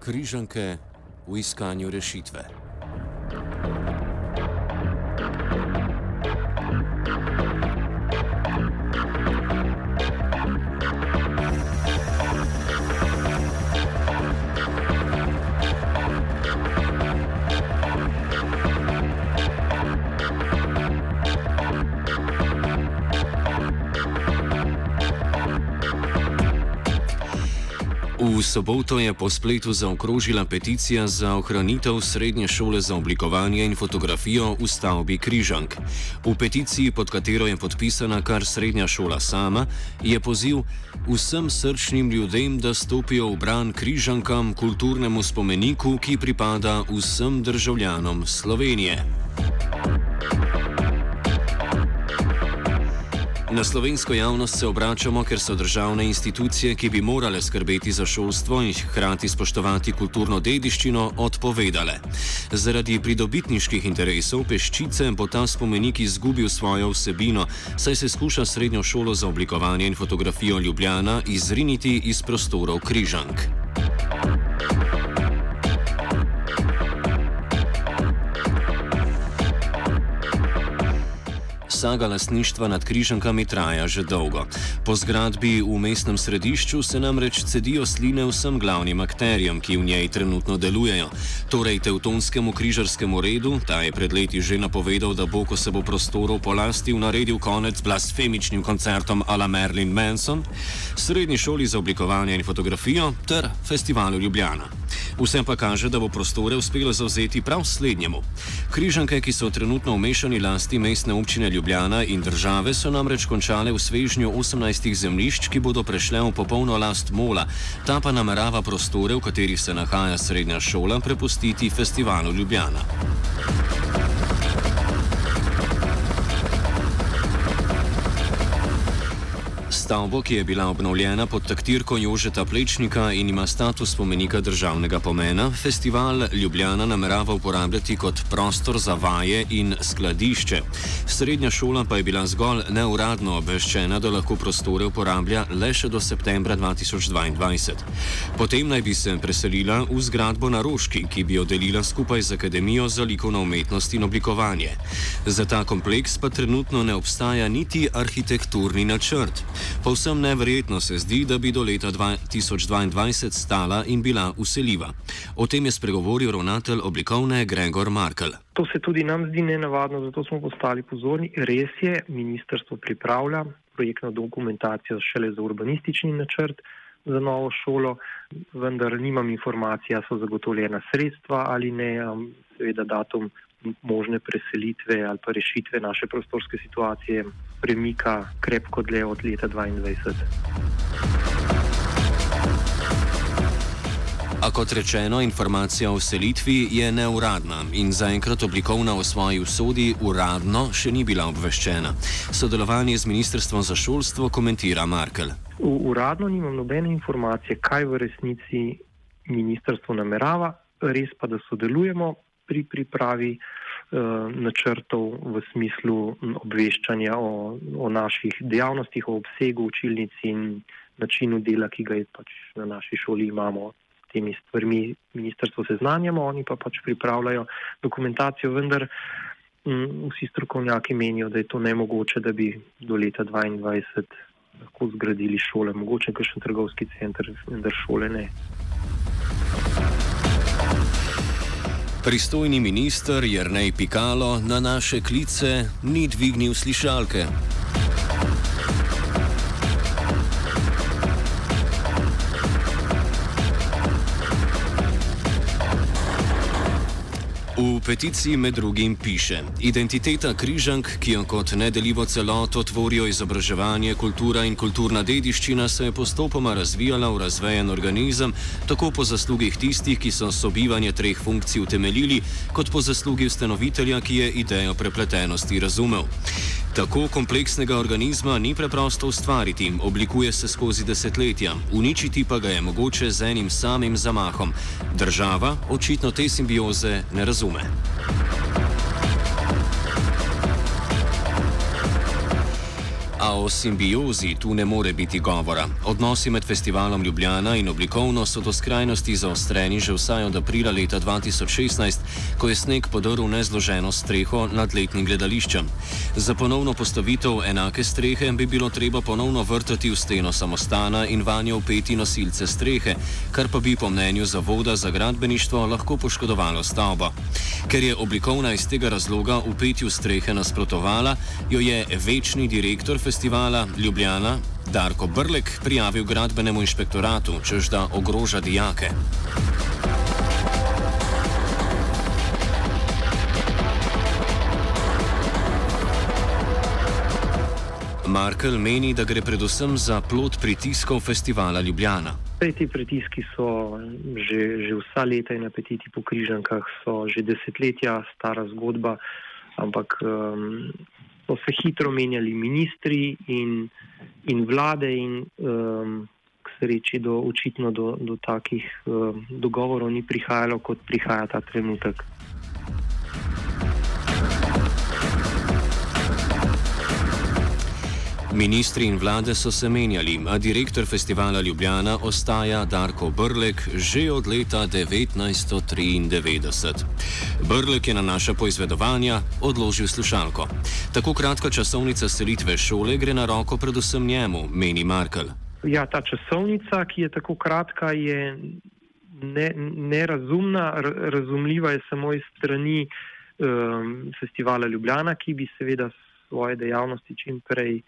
križanke v iskanju rešitve. V soboto je po spletu zaokrožila peticija za ohranitev srednje šole za oblikovanje in fotografijo v stavbi Križank. V peticiji, pod katero je podpisana kar srednja šola sama, je poziv vsem srčnim ljudem, da stopijo v bran Križankam, kulturnemu spomeniku, ki pripada vsem državljanom Slovenije. Na slovensko javnost se obračamo, ker so državne institucije, ki bi morale skrbeti za šolstvo in hkrati spoštovati kulturno dediščino, odpovedale. Zaradi pridobitniških interesov peščice bo ta spomenik izgubil svojo vsebino, saj se skuša srednjo šolo za oblikovanje in fotografijo Ljubljana izriniti iz prostorov Križank. Saga lasništva nad križankami traja že dolgo. Po zgradbi v mestnem središču se namreč cedijo sline vsem glavnim akterjem, ki v njej trenutno delujejo. Torej, Teutonskemu križarskemu redu, ta je pred leti že napovedal, da bo, ko se bo prostorov polastil, naredil konec blasfemičnim koncertom Ala Merlin Manson, srednji šoli za oblikovanje in fotografijo ter festivalu Ljubljana. Vsem pa kaže, da bo prostore uspelo zauzeti prav slednjemu. Križanke, ki so trenutno v mešani lasti mestne občine Ljubljana in države, so namreč končale v svežnju 18 zemljišč, ki bodo prešle v popolno last Mola. Ta pa namerava prostore, v katerih se nahaja srednja šola, prepustiti festivalu Ljubljana. Stavbo, ki je bila obnovljena pod taktirko Jožeta Plečnika in ima status spomenika državnega pomena, festival Ljubljana namerava uporabljati kot prostor za vaje in skladišče. Srednja šola pa je bila zgolj neuradno obveščena, da lahko prostore uporablja le še do septembra 2022. Potem naj bi se preselila v zgradbo na Roški, ki bi jo delila skupaj z Akademijo za likovno umetnost in oblikovanje. Za ta kompleks pa trenutno ne obstaja niti arhitekturni načrt. Povsem neverjetno se zdi, da bi do leta 2022 stala in bila useljiva. O tem je spregovoril ravnatelj oblikovne Gregor Markel. To se tudi nam zdi nenavadno, zato smo postali pozorni. Res je, ministrstvo pripravlja projektno dokumentacijo šele za urbanistični načrt za novo šolo, vendar nimam informacije, so zagotovljena sredstva ali ne, seveda datum možne preselitve ali pa rešitve naše prostorske situacije premika krepko dlje od leta 2022. A kot rečeno, informacija o selitvi je neuradna in zaenkrat oblikovna v svoji usodi uradno še ni bila obveščena. Sodelovanje z Ministrstvom za šolstvo komentira Markel. Uradno nimam nobene informacije, kaj v resnici ministrstvo namerava, res pa, da sodelujemo pri pripravi uh, načrtov v smislu obveščanja o, o naših dejavnostih, o obsegu učilnic in načinu dela, ki ga je pač na naši šoli imamo. Temi stvarmi ministrstvo seznanjamo, oni pa pač pripravljajo dokumentacijo, vendar m, vsi strokovnjaki menijo, da je to nemogoče, da bi do leta 2022 lahko zgradili šole, mogoče kakšen trgovski center, vendar šole ne. Pristojni minister Jrnej Pikalo na naše klice ni dvignil slišalke. V peticiji med drugim piše: Identiteta križank, ki jo kot nedeljivo celoto tvorijo izobraževanje, kultura in kulturna dediščina, se je postopoma razvijala v razvejen organizem, tako po zaslugih tistih, ki so sobivanje treh funkcij utemeljili, kot po zaslugi ustanovitelja, ki je idejo prepletenosti razumel. Tako kompleksnega organizma ni preprosto ustvariti, oblikuje se skozi desetletja, uničiti pa ga je mogoče z enim samim zamahom. Država očitno te simbioze ne razume. A o simbiozi tu ne more biti govora. Odnosi med festivalom Ljubljana in oblikovno so do skrajnosti zaostreni že vsaj od aprila leta 2016, ko je sneg podrl nezloženo streho nad letnim gledališčem. Za ponovno postavitev enake strehe bi bilo treba ponovno vrtati v steno samostana in vanjo upeti nosilce strehe, kar pa bi po mnenju Zavoda za gradbeništvo lahko poškodovalo stavbo. Ker je oblikovna iz tega razloga upetju strehe nasprotovala, jo je večni direktor festivala Ljubljana Darko Brlek prijavil gradbenemu inšpektoratu, čež da ogroža dijake. Markel meni, da gre predvsem za plot pritiskov festivala Ljubljana. Sej, ti pritiski so že, že vsa leta in apetiti po križankah, so že desetletja stara zgodba, ampak um, so se hitro menjali ministri in, in vlade in um, k sreči do, očitno do, do takih um, dogovorov ni prihajalo, kot prihaja ta trenutek. Ministri in vlade so se menjali, a direktor festivala Ljubljana ostaja Darko Brlek že od leta 1993. Brlek je na naša poizvedovanja odložil slušalko. Tako kratka časovnica selitve šole gre na roko predvsem njemu, meni Markel. Ja, ta časovnica, ki je tako kratka, je nerazumna, ne razumljiva je samo iz strani um, festivala Ljubljana, ki bi seveda svoje dejavnosti čim prej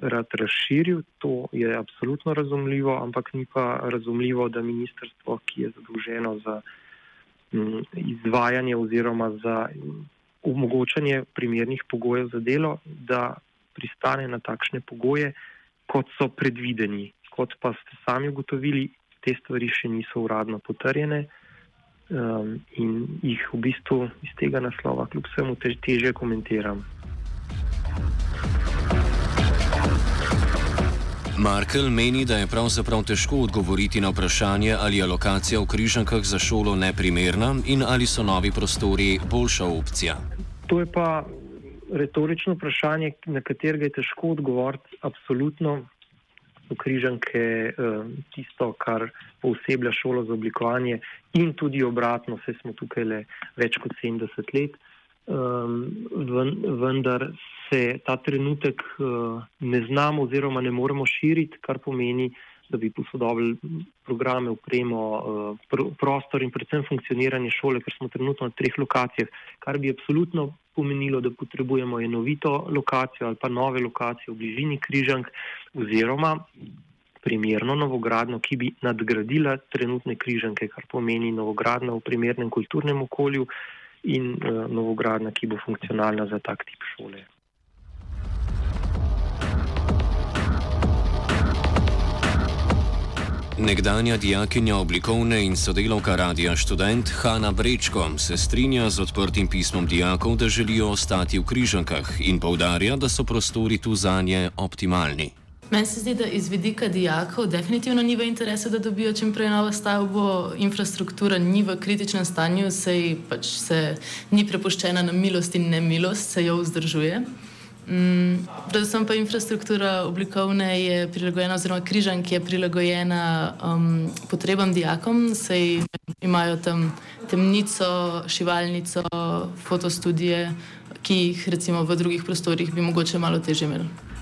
rad razširil, to je absolutno razumljivo, ampak ni pa razumljivo, da ministrstvo, ki je zadolženo za izvajanje oziroma za omogočanje primernih pogojev za delo, da pristane na takšne pogoje, kot so predvideni. Kot pa ste sami ugotovili, te stvari še niso uradno potrjene um, in jih v bistvu iz tega naslova kljub vsemu teže komentiram. Markel meni, da je pravzaprav težko odgovoriti na vprašanje, ali je lokacija v Križankah za šolo neprimerna in ali so novi prostori boljša opcija. To je pa retorično vprašanje, na katerega je težko odgovoriti. Absolutno so Križanke eh, tisto, kar poseblja šolo za oblikovanje in tudi obratno, vse smo tukaj le več kot 70 let. Um, vendar se ta trenutek uh, ne znamo oziroma ne moremo širiti, kar pomeni, da bi posodobili programe, upremo, uh, pr prostor in predvsem funkcioniranje šole, ker smo trenutno na treh lokacijah, kar bi absolutno pomenilo, da potrebujemo enovito lokacijo ali pa nove lokacije v bližini križank oziroma primerno novogradno, ki bi nadgradila trenutne križanke, kar pomeni novogradno v primernem kulturnem okolju in uh, novogradna, ki bo funkcionalna za tak tip šole. Nekdanja dijakinja oblikovne in sodelovka Radija študent Hanna Brečko se strinja z odprtim pismom dijakov, da želijo ostati v križankah in povdarja, da so prostori tu za nje optimalni. Meni se zdi, da iz vidika dijakov definitivno ni v interesu, da dobijo čim prej novo stavbo. Infrastruktura ni v kritičnem stanju, sej pač se ni prepuščena na milost in nemilost, se jo vzdržuje. Mm, predvsem pa infrastruktura oblikovne je prilagojena, oziroma križan, ki je prilagojena um, potrebam dijakom, sej imajo tam temnico, šivalnico, fotostudije, ki jih recimo v drugih prostorih bi mogoče malo teže imeli.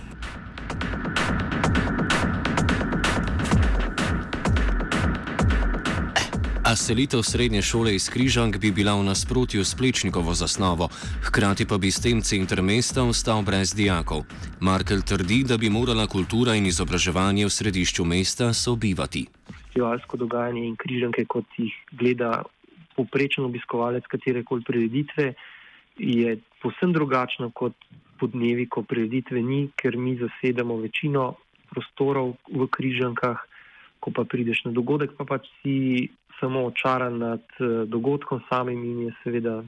Selitev srednje šole iz Križank bi bila v nasprotju s Plečnikovo zasnovo, hkrati pa bi s tem center mesta ostal brez dijakov. Markel trdi, da bi morala kultura in izobraževanje v središču mesta sobivati. Festivalsko dogajanje in Križanke, kot jih gleda poprečen obiskovalec katerekoli prireditve, je posebno drugačno kot podnevi, ko prireditve ni, ker mi zasedamo večino prostorov v Križankah. Ko pa prideš na dogodek, pa pač si samo očaran nad eh, dogodkom samim in je seveda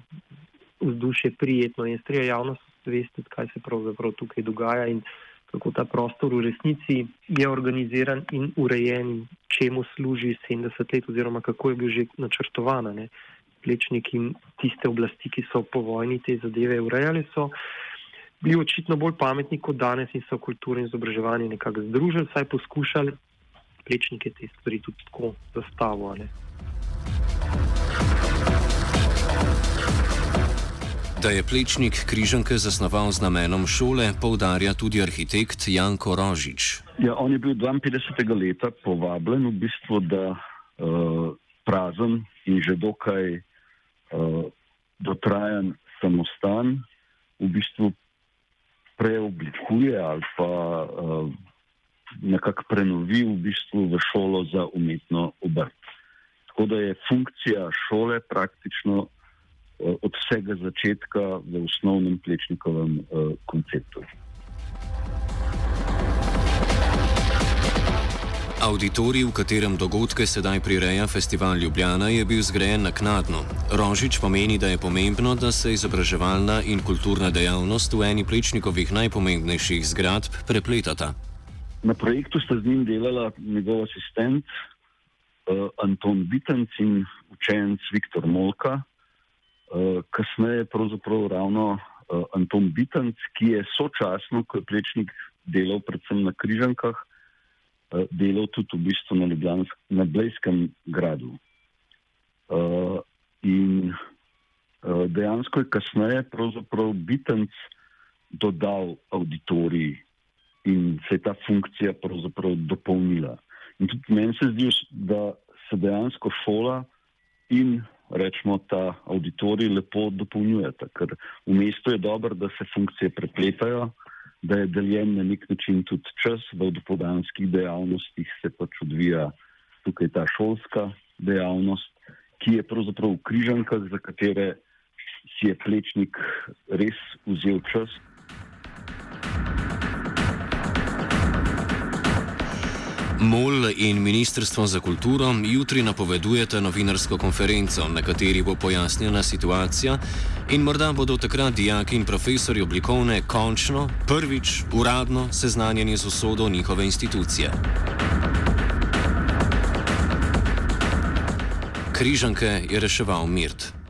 vzdušje prijetno in strija javnost veste, kaj se pravzaprav tukaj dogaja in kako ta prostor v resnici je organiziran in urejen čemu služi 70 let oziroma kako je bil že načrtovan. Plečnik in tiste oblasti, ki so po vojni te zadeve urejali, so bili očitno bolj pametni kot danes in so kulturo in izobraževanje nekako združili, saj poskušali plečnike te stvari tudi tako zastavljati. Da je plečnik križanke zasnoval z namenom šole, poudarja tudi arhitekt Janko Rožič. Ja, on je bil 52. leta povabljen v bistvu, da uh, prazen in že dokaj uh, dotrajan samostan v bistvu preoblikuje ali pa uh, nekako prenovi v bistvu v šolo za umetno obrt. Tako da je funkcija šole praktično od vsega začetka v osnovnem plečnikovem uh, konceptu. Auditorij, v katerem dogodke sedaj prireja Festival Ljubljana, je bil zgrajen naknadno. Rožič pomeni, da je pomembno, da se izobraževalna in kulturna dejavnost v eni plečnikovih najpomembnejših zgradb prepletata. Na projektu sta z njim delala njegov asistent uh, Anton Bitenc in učenec Viktor Molka. Uh, kasneje pravzaprav ravno uh, Anton Bitenc, ki je sočasno, ko je plečnik delal predvsem na križankah, Eh, delal tudi v bistvu na, na Blejskem gradu. Uh, in uh, dejansko je kasneje pravzaprav Bitenc dodal auditorij in se je ta funkcija pravzaprav dopolnila. In tudi meni se zdi, da se dejansko šola in rečemo ta auditorij lepo dopolnjujeta, ker v mestu je dobro, da se funkcije prepletajo da je deljen na nek način tudi čas, da v dopodanskih dejavnostih se pač odvija tukaj ta šolska dejavnost, ki je pravzaprav v križankah, za katere si je plečnik res vzel čas. MOL in Ministrstvo za kulturo jutri napovedujete novinarsko konferenco, na kateri bo pojasnjena situacija in morda bodo takrat dijaki in profesori oblikovne končno, prvič, uradno seznanjeni z usodo njihove institucije. Križanke je reševal Mirt.